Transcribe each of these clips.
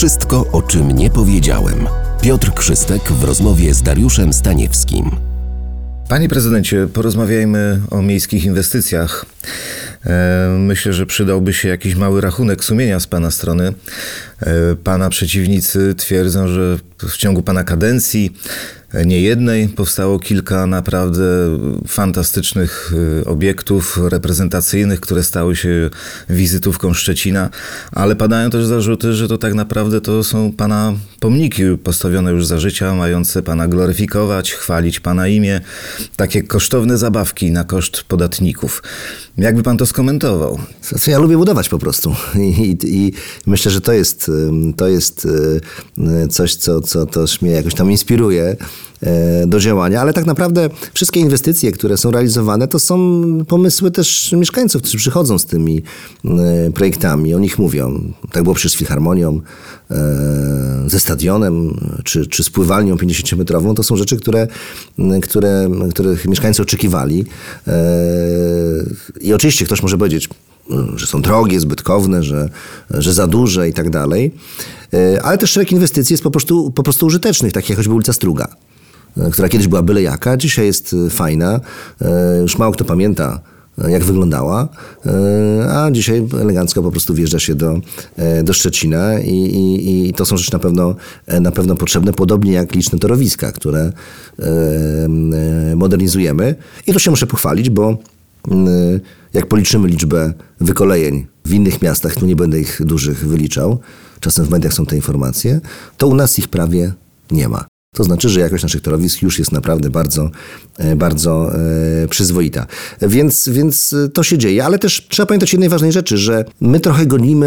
Wszystko, o czym nie powiedziałem. Piotr Krzystek w rozmowie z Dariuszem Staniewskim. Panie prezydencie, porozmawiajmy o miejskich inwestycjach. E, myślę, że przydałby się jakiś mały rachunek sumienia z Pana strony. E, pana przeciwnicy twierdzą, że w ciągu Pana kadencji nie jednej. Powstało kilka naprawdę fantastycznych y, obiektów reprezentacyjnych, które stały się wizytówką Szczecina, ale padają też zarzuty, że to tak naprawdę to są pana pomniki postawione już za życia, mające pana gloryfikować, chwalić pana imię, takie kosztowne zabawki na koszt podatników. Jakby pan to skomentował? Ja lubię budować po prostu. I, i, myślę, że to jest, to jest y, coś, co, co też mnie jakoś tam inspiruje do działania, ale tak naprawdę wszystkie inwestycje, które są realizowane, to są pomysły też mieszkańców, którzy przychodzą z tymi e, projektami, o nich mówią. Tak było przecież z Filharmonią, e, ze stadionem, czy, czy z pływalnią 50-metrową. To są rzeczy, które, które, których mieszkańcy oczekiwali. I oczywiście ktoś może powiedzieć, że są drogie, zbytkowne, że, że za duże i tak dalej. Ale też szereg inwestycji jest po prostu, po prostu użytecznych, takich jak choćby ulica Struga, która kiedyś była byle jaka, dzisiaj jest fajna. Już mało kto pamięta, jak wyglądała, a dzisiaj elegancko po prostu wjeżdża się do, do Szczecina i, i, i to są rzeczy na pewno, na pewno potrzebne, podobnie jak liczne torowiska, które modernizujemy. I tu się muszę pochwalić, bo jak policzymy liczbę wykolejeń w innych miastach, tu nie będę ich dużych wyliczał, czasem w mediach są te informacje, to u nas ich prawie nie ma. To znaczy, że jakość naszych torowisk już jest naprawdę bardzo, bardzo e, przyzwoita. Więc, więc to się dzieje, ale też trzeba pamiętać jednej ważnej rzeczy, że my trochę gonimy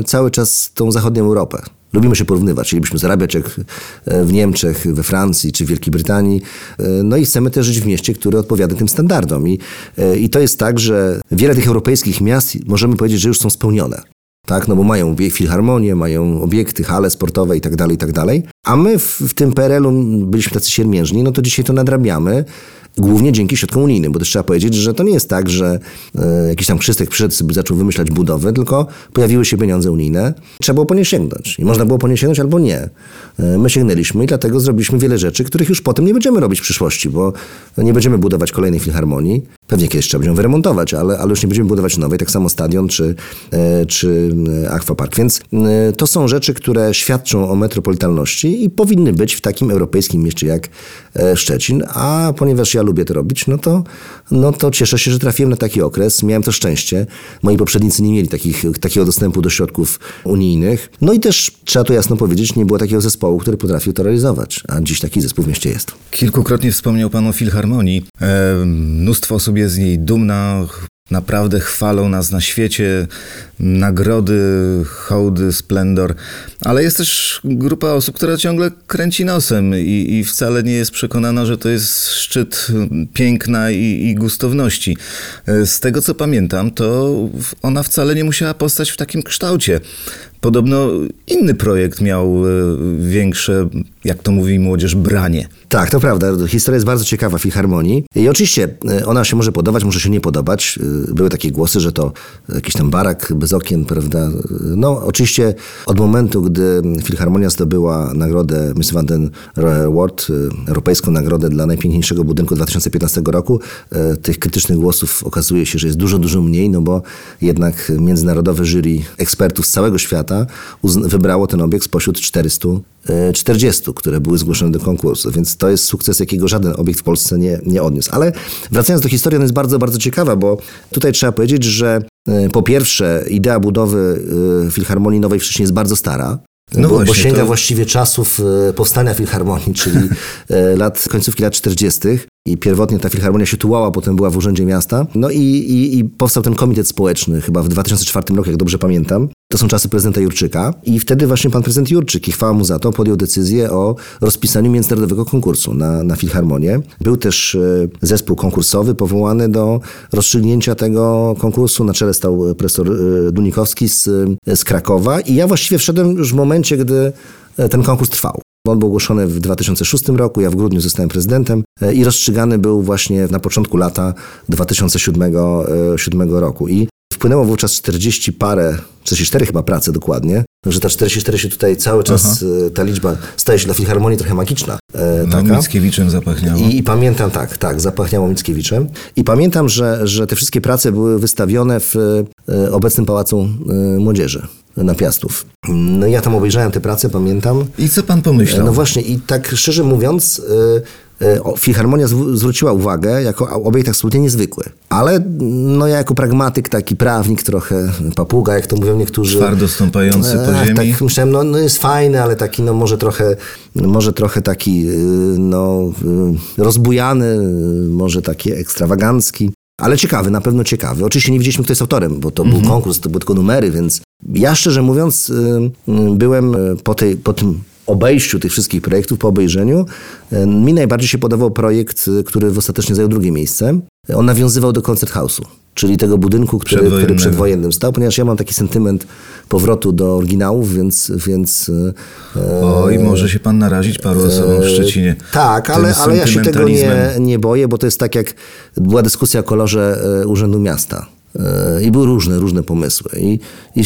e, cały czas tą zachodnią Europę. Lubimy się porównywać. Chcielibyśmy zarabiać jak w Niemczech, we Francji czy w Wielkiej Brytanii. No i chcemy też żyć w mieście, które odpowiada tym standardom. I, I to jest tak, że wiele tych europejskich miast możemy powiedzieć, że już są spełnione. Tak, no bo mają filharmonię, mają obiekty, hale sportowe i tak dalej, i tak dalej. A my w, w tym PRL-u byliśmy tacy siermiężni, no to dzisiaj to nadrabiamy. Głównie dzięki środkom unijnym, bo też trzeba powiedzieć, że to nie jest tak, że e, jakiś tam Krzystek przyszedł sobie zaczął wymyślać budowę, tylko pojawiły się pieniądze unijne. Trzeba było po nie sięgnąć. I można było po nie sięgnąć albo nie. E, my sięgnęliśmy i dlatego zrobiliśmy wiele rzeczy, których już potem nie będziemy robić w przyszłości, bo nie będziemy budować kolejnej filharmonii. Pewnie kiedyś trzeba będzie ją wyremontować, ale, ale już nie będziemy budować nowej, tak samo stadion czy, e, czy aquapark. Więc e, to są rzeczy, które świadczą o metropolitalności i powinny być w takim europejskim mieście jak e, Szczecin. A ponieważ ja lubię to robić, no to, no to cieszę się, że trafiłem na taki okres. Miałem to szczęście. Moi poprzednicy nie mieli takich, takiego dostępu do środków unijnych. No i też, trzeba to jasno powiedzieć, nie było takiego zespołu, który potrafił to realizować. A dziś taki zespół w mieście jest. Kilkukrotnie wspomniał Pan o Filharmonii. E, mnóstwo osób jest z niej dumna, naprawdę chwalą nas na świecie, nagrody, hołdy, splendor, ale jest też grupa osób, która ciągle kręci nosem i, i wcale nie jest przekonana, że to jest szczyt piękna i, i gustowności. Z tego co pamiętam, to ona wcale nie musiała postać w takim kształcie. Podobno inny projekt miał e, większe, jak to mówi młodzież, branie. Tak, to prawda. Historia jest bardzo ciekawa Filharmonii. I oczywiście e, ona się może podobać, może się nie podobać. E, były takie głosy, że to jakiś tam barak bez okien, prawda? No, oczywiście od momentu, gdy Filharmonia zdobyła nagrodę Miss Van den Award, europejską nagrodę dla najpiękniejszego budynku 2015 roku, tych krytycznych głosów okazuje się, że jest dużo, dużo mniej, no bo jednak międzynarodowe jury ekspertów z całego świata lata wybrało ten obiekt spośród 440, które były zgłoszone do konkursu. Więc to jest sukces, jakiego żaden obiekt w Polsce nie, nie odniósł. Ale wracając do historii, ona jest bardzo, bardzo ciekawa, bo tutaj trzeba powiedzieć, że e, po pierwsze idea budowy e, Filharmonii Nowej w Szczecinie jest bardzo stara. No bo, właśnie, bo sięga to... właściwie czasów e, powstania Filharmonii, czyli lat, końcówki lat 40. I pierwotnie ta filharmonia się tułała, potem była w Urzędzie Miasta. No i, i, i powstał ten komitet społeczny chyba w 2004 roku, jak dobrze pamiętam. To są czasy prezydenta Jurczyka i wtedy właśnie pan prezydent Jurczyk, i chwała mu za to, podjął decyzję o rozpisaniu międzynarodowego konkursu na, na filharmonię. Był też e, zespół konkursowy powołany do rozstrzygnięcia tego konkursu. Na czele stał profesor e, Dunikowski z, z Krakowa i ja właściwie wszedłem już w momencie, gdy e, ten konkurs trwał. On był ogłoszony w 2006 roku, ja w grudniu zostałem prezydentem i rozstrzygany był właśnie na początku lata 2007 roku. I Wpłynęło wówczas 40 parę, 44 chyba prace dokładnie, że ta 44 się tutaj cały czas, e, ta liczba staje się dla Filharmonii trochę magiczna. E, No, taka. Mickiewiczem zapachniało. I, I pamiętam, tak, tak, zapachniało Mickiewiczem. I pamiętam, że, że te wszystkie prace były wystawione w e, obecnym Pałacu e, Młodzieży na Piastów. No ja tam obejrzałem te prace, pamiętam. I co pan pomyślał? No właśnie, i tak szczerze mówiąc, y, y, Filharmonia zw- zwróciła uwagę jako obiekt absolutnie niezwykły. Ale no ja jako pragmatyk, taki prawnik trochę, papuga, jak to mówią niektórzy. Twardo stąpający po Ach, ziemi. Tak myślałem, no, no jest fajny, ale taki no może trochę, może trochę taki y, no rozbujany, może taki ekstrawagancki. Ale ciekawy, na pewno ciekawy. Oczywiście nie wiedzieliśmy, kto jest autorem, bo to był konkurs, to były tylko numery, więc ja szczerze mówiąc y, y, byłem y, po, tej, po tym obejściu tych wszystkich projektów, po obejrzeniu, mi najbardziej się podobał projekt, który ostatecznie zajął drugie miejsce. On nawiązywał do Concert House'u, czyli tego budynku, który, który Przedwojennego. przedwojennym stał, ponieważ ja mam taki sentyment powrotu do oryginałów, więc... więc Oj, może się pan narazić paru osobom w Szczecinie. tak, ale, ale ja się tego nie, nie boję, bo to jest tak jak była dyskusja o kolorze Urzędu Miasta. E, I były różne, różne pomysły. I, I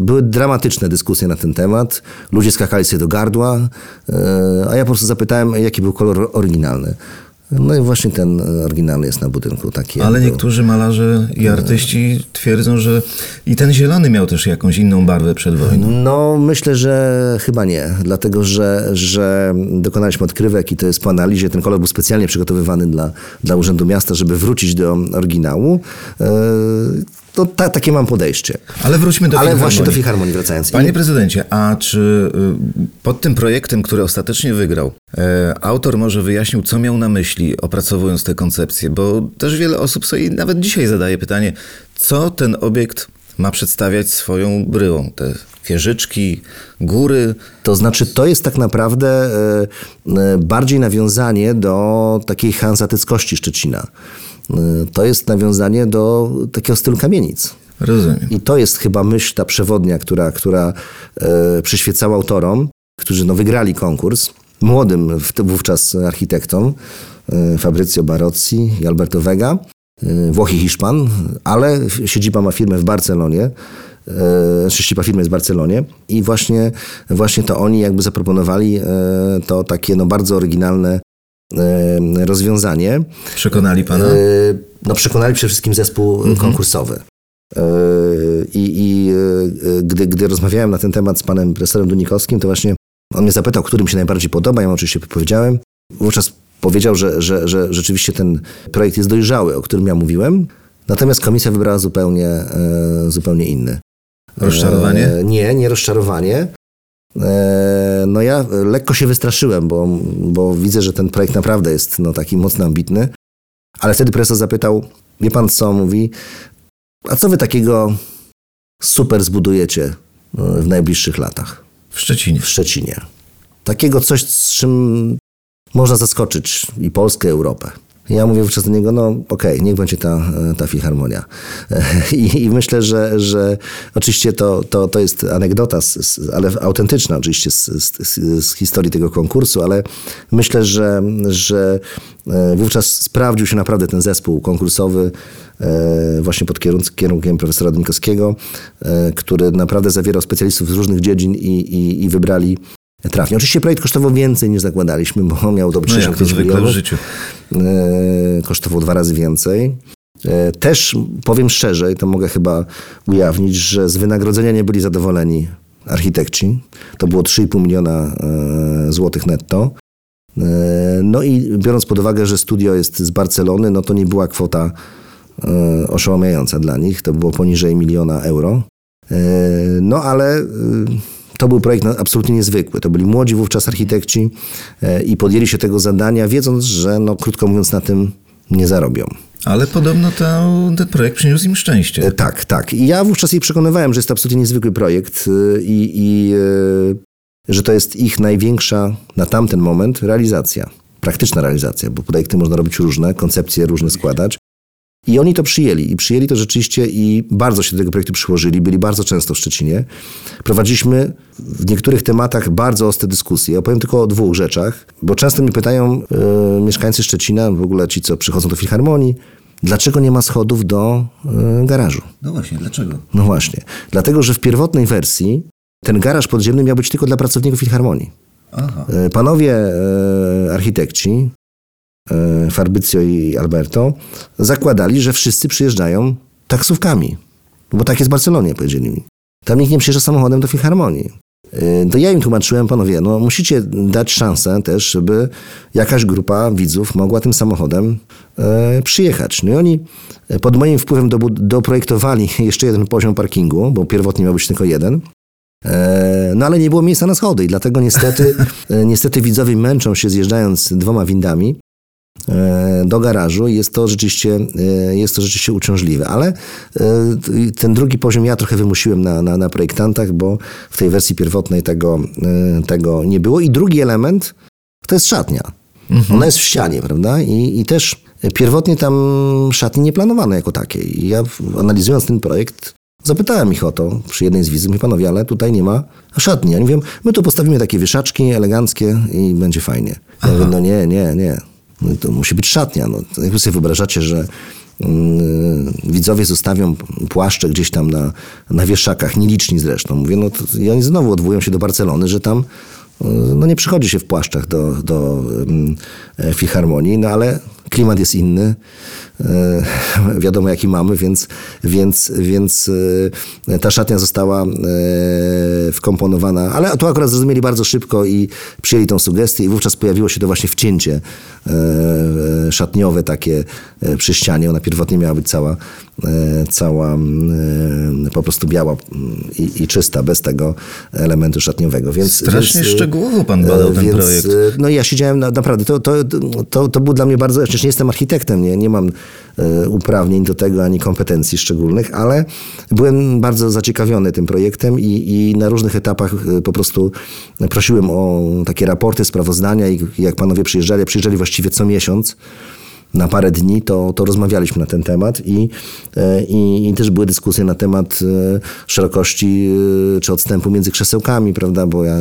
były dramatyczne dyskusje na ten temat. Ludzie skakali sobie do gardła, e, a ja po prostu zapytałem, jaki był kolor oryginalny. No i właśnie ten e, oryginalny jest na budynku. Taki Ale niektórzy malarze i artyści twierdzą, że i ten zielony miał też jakąś inną barwę przed wojną. No, myślę, że chyba nie, dlatego że, że dokonaliśmy odkrywek i to jest po analizie. Ten kolor był specjalnie przygotowywany dla, dla Urzędu Miasta, żeby wrócić do oryginału. To ta, takie mam podejście. Ale wróćmy do Ale właśnie do Filharmonii wracając. Panie prezydencie, a czy y, pod tym projektem, który ostatecznie wygrał, e, autor może wyjaśnił, co miał na myśli, opracowując tę koncepcję? Bo też wiele osób sobie nawet dzisiaj zadaje pytanie, co ten obiekt ma przedstawiać swoją bryłą? Te wieżyczki, góry. To znaczy, to jest tak naprawdę e, bardziej nawiązanie do takiej hanzatyckości Szczecina. E, To jest nawiązanie do takiego stylu kamienic. Rozumiem. I to jest chyba myśl ta przewodnia, która, która e, przyświecała autorom, którzy no, wygrali konkurs, młodym wówczas architektom, e, Fabrycio Barozzi i Alberto Vega, e, Włoch i Hiszpan, ale siedziba ma firmę w Barcelonie, siedziba firmy jest w Barcelonie i właśnie, właśnie to oni jakby zaproponowali to takie no, bardzo oryginalne rozwiązanie. Przekonali pana? E, No, przekonali przede wszystkim zespół e, konkursowy. E, I, i e, gdy, gdy rozmawiałem na ten temat z panem profesorem Dunikowskim, to właśnie on mnie zapytał, który mi się najbardziej podoba. Ja mu oczywiście powiedziałem. Wówczas powiedział, że, że, że rzeczywiście ten projekt jest dojrzały, o którym ja mówiłem. Natomiast komisja wybrała zupełnie, e, zupełnie inny. Rozczarowanie? E, nie, nie rozczarowanie. E, No ja lekko się wystraszyłem, bo, bo widzę, że ten projekt naprawdę jest no, taki mocno ambitny. Ale wtedy profesor zapytał, wie pan co, mówi, a co wy takiego super zbudujecie e, w najbliższych latach W Szczecinie. w Szczecinie? Takiego coś, z czym można zaskoczyć i Polskę, i Europę. Ja mówię wówczas do niego, no okej, niech będzie ta, ta filharmonia. I, I myślę, że, że oczywiście to, to, to jest anegdota, z, ale autentyczna oczywiście z, z, z historii tego konkursu, ale myślę, że, że e, wówczas sprawdził się naprawdę ten zespół konkursowy e, właśnie pod kierunkiem, profesora Dymkowskiego, e, który naprawdę zawierał specjalistów z różnych dziedzin i, i, i wybrali trafnie. Oczywiście projekt kosztował więcej niż zakładaliśmy, bo miał No to 65 zwykle w milionów życiu. e, kosztował dwa razy więcej. E, Też powiem szczerze, i to mogę chyba ujawnić, że z wynagrodzenia nie byli zadowoleni architekci. To było 3,5 miliona e, złotych netto. No i biorąc pod uwagę, że studio jest z Barcelony, no to nie była kwota oszałamiająca dla nich. To było poniżej miliona euro. No ale to był projekt absolutnie niezwykły. To byli młodzi wówczas architekci e, i podjęli się tego zadania, wiedząc, że no, krótko mówiąc na tym nie zarobią. Ale podobno to, ten projekt przyniósł im szczęście. E, Tak, tak. I ja wówczas jej przekonywałem, że jest to absolutnie niezwykły projekt e, i, i że to jest ich największa na tamten moment realizacja. Praktyczna realizacja, bo projekty można robić różne, koncepcje różne składać. I oni to przyjęli. I przyjęli to rzeczywiście i bardzo się do tego projektu przyłożyli. Byli bardzo często w Szczecinie. Prowadziliśmy w niektórych tematach bardzo ostre dyskusje. Opowiem tylko o dwóch rzeczach, bo często mnie pytają e, mieszkańcy Szczecina, w ogóle ci, co przychodzą do Filharmonii, dlaczego nie ma schodów do e, garażu. No właśnie, dlaczego? No właśnie. Dlatego, że w pierwotnej wersji ten garaż podziemny miał być tylko dla pracowników Filharmonii. Aha. E, Panowie e, architekci, e, Fabrizio i Alberto, zakładali, że wszyscy przyjeżdżają taksówkami. Bo tak jest w Barcelonie, powiedzieli mi. Tam nikt nie przyjeżdża samochodem do Filharmonii. E, To ja im tłumaczyłem, panowie, no musicie dać szansę też, żeby jakaś grupa widzów mogła tym samochodem e, przyjechać. No i oni e, pod moim wpływem dobud- doprojektowali jeszcze jeden poziom parkingu, bo pierwotnie miał być tylko jeden. E, No ale nie było miejsca na schody i dlatego niestety, niestety widzowie męczą się zjeżdżając dwoma windami do garażu i jest to rzeczywiście, e, jest to rzeczywiście uciążliwe. Ale e, ten drugi poziom ja trochę wymusiłem na, na, na projektantach, bo w tej wersji pierwotnej tego, e, tego nie było. I drugi element to jest szatnia. Ona jest w ścianie, prawda? I, I też pierwotnie tam szatni nie planowano jako takiej. I ja analizując ten projekt zapytałem ich o to przy jednej z wizyt. Mówię, panowie, ale tutaj nie ma szatni. Oni mówią, my tu postawimy takie wieszaczki eleganckie i będzie fajnie. Ja mówię, no nie, nie, nie. No to musi być szatnia. No, jak sobie wyobrażacie, że mm, widzowie zostawią płaszcze gdzieś tam na, na wieszakach, nieliczni zresztą. Mówię, no to, i oni znowu odwołują się do Barcelony, że tam no nie przychodzi się w płaszczach do, do um, filharmonii, no ale klimat jest inny. E, wiadomo, jaki mamy, więc, więc, więc e, ta szatnia została e, wkomponowana, ale to akurat zrozumieli bardzo szybko i przyjęli tą sugestię i wówczas pojawiło się to właśnie wcięcie szatniowe takie przy ścianie. Ona pierwotnie miała być cała, cała po prostu biała i, i czysta, bez tego elementu szatniowego. Więc, Strasznie więc, szczegółowo pan badał e, ten więc, projekt. No ja siedziałem, na, naprawdę, to, to, to, to był dla mnie bardzo, przecież nie jestem architektem, nie, nie mam uprawnień do tego, ani kompetencji szczególnych, ale byłem bardzo zaciekawiony tym projektem i, i na różnych etapach e, po prostu prosiłem o takie raporty, sprawozdania i jak panowie przyjeżdżali, przyjeżdżali właściwie co miesiąc, na parę dni, to, to rozmawialiśmy na ten temat i, e, i, i też były dyskusje na temat e, szerokości e, czy odstępu między krzesełkami, prawda, bo ja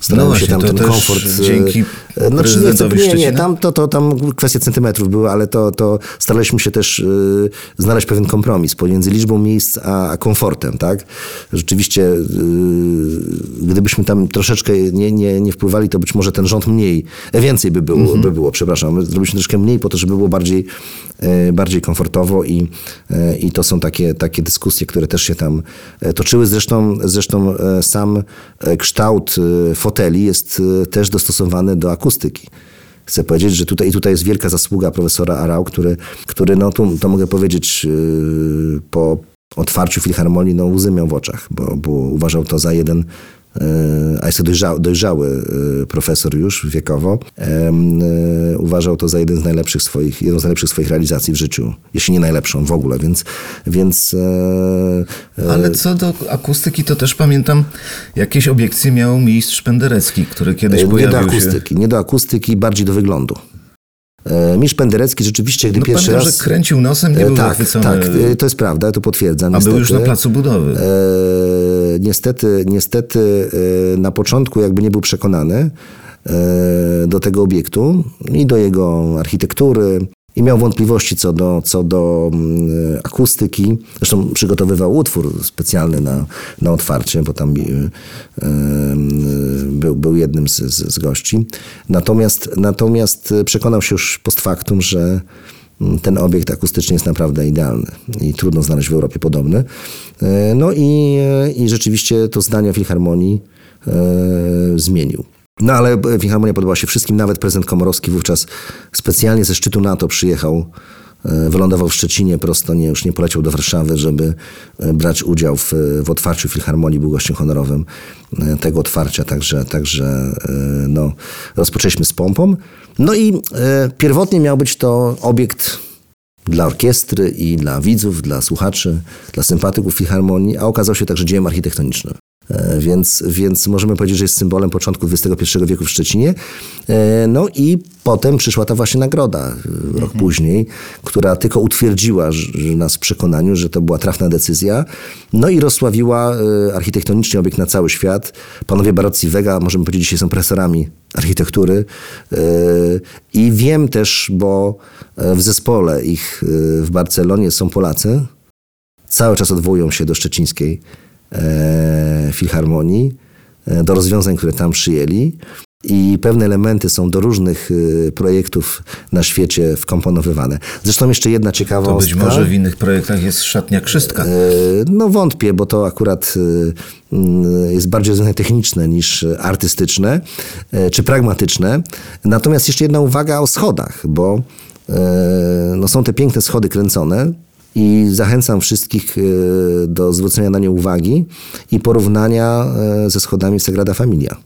starałem No się tam ten komfort... dzięki Znaczy nie, nie, nie, tam, to, to, tam kwestie centymetrów były, ale to, to staraliśmy się też znaleźć pewien kompromis pomiędzy liczbą miejsc a, a komfortem, tak? Rzeczywiście, gdybyśmy tam troszeczkę nie, nie, nie wpływali, to być może ten rząd mniej, więcej by było, by było przepraszam. My Zrobiliśmy troszkę mniej po to, żeby było bardziej, e, bardziej komfortowo i, e, i to są takie, takie dyskusje, które też się tam e, toczyły. Zresztą, zresztą sam kształt foteli jest też dostosowany do akustyki. Chcę powiedzieć, że tutaj, i tutaj jest wielka zasługa profesora Arau, który, który no tu, to mogę powiedzieć, po otwarciu Filharmonii, no łzy miał w oczach, bo, bo uważał to za jeden, a jest to dojrzały, dojrzały yy, profesor już wiekowo, yy, uważał to za jeden z najlepszych swoich, jedną z najlepszych swoich realizacji w życiu, jeśli nie najlepszą w ogóle, więc, więc Ale co do akustyki, to też pamiętam, jakieś obiekcje miał mistrz Penderecki, który kiedyś nie do pojawił się. akustyki, nie do akustyki, bardziej do wyglądu. E, Misz Penderecki rzeczywiście, gdy No pierwszy pamiętam, raz... że kręcił nosem, nie E, był tak, zachwycony. tak, e, to jest prawda, to potwierdzam. a był już na niestety. placu budowy. E, niestety, niestety na początku jakby nie był przekonany do tego obiektu i do jego architektury. I miał wątpliwości co do, co do mm, akustyki. Zresztą przygotowywał utwór specjalny na, na otwarcie, bo tam e, e, był, był jednym z, z, z gości. Natomiast, natomiast przekonał się już post factum, że ten obiekt akustycznie jest naprawdę idealny i trudno znaleźć w Europie podobny. E, No i, e, i rzeczywiście to zdanie o Filharmonii e, zmienił. No ale Filharmonia podobała się wszystkim, nawet prezydent Komorowski wówczas specjalnie ze szczytu NATO przyjechał, e, wylądował w Szczecinie prosto, nie, już nie poleciał do Warszawy, żeby e, brać udział w, w otwarciu Filharmonii, był gościem honorowym e, tego otwarcia, także, także e, no, rozpoczęliśmy z pompą. No i e, pierwotnie miał być to obiekt dla orkiestry i dla widzów, dla słuchaczy, dla sympatyków filharmonii, a okazał się także dziełem architektonicznym. E, Więc, więc możemy powiedzieć, że jest symbolem początku XXI wieku w Szczecinie. E, No i potem przyszła ta właśnie nagroda e, rok później, która tylko utwierdziła nas w przekonaniu, że to była trafna decyzja. No i rozsławiła architektonicznie obiekt na cały świat. Panowie Barocci Vega, możemy powiedzieć, dzisiaj są profesorami architektury. I wiem też, bo w zespole ich w Barcelonie są Polacy, cały czas odwołują się do szczecińskiej Filharmonii, e, do rozwiązań, które tam przyjęli. I pewne elementy są do różnych e, projektów na świecie wkomponowywane. Zresztą jeszcze jedna To ciekawostka. być może w innych projektach jest szatnia Krzystka. E, No wątpię, bo to akurat e, mm, jest bardziej rozwiązanie techniczne niż artystyczne e, czy pragmatyczne. Natomiast jeszcze jedna uwaga o schodach, bo e, no, są te piękne schody kręcone i zachęcam wszystkich e, do zwrócenia na nie uwagi i porównania e, ze schodami Sagrada Familia.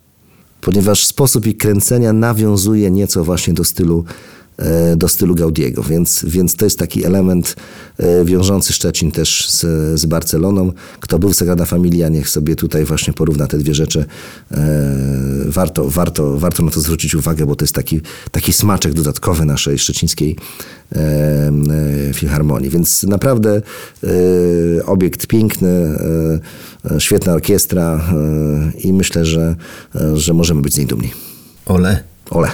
Ponieważ sposób ich kręcenia nawiązuje nieco właśnie do stylu, do stylu Gaudiego, więc, więc to jest taki element e, wiążący Szczecin też z, z Barceloną. Kto był w Sagrada Familia, niech sobie tutaj właśnie porówna te dwie rzeczy. E, Warto, warto, warto na to zwrócić uwagę, bo to jest taki, taki smaczek dodatkowy naszej szczecińskiej e, e, filharmonii. Więc naprawdę e, obiekt piękny, e, e, świetna orkiestra e, i myślę, że, e, że możemy być z niej dumni. Ole. Ole.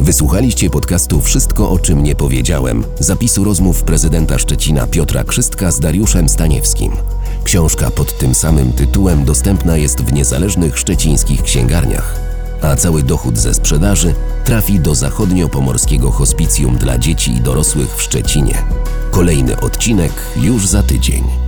Wysłuchaliście podcastu Wszystko o czym nie powiedziałem. Zapisu rozmów prezydenta Szczecina Piotra Krzystka z Dariuszem Staniewskim. Książka pod tym samym tytułem dostępna jest w niezależnych szczecińskich księgarniach. A cały dochód ze sprzedaży trafi do zachodniopomorskiego hospicjum dla dzieci i dorosłych w Szczecinie. Kolejny odcinek już za tydzień.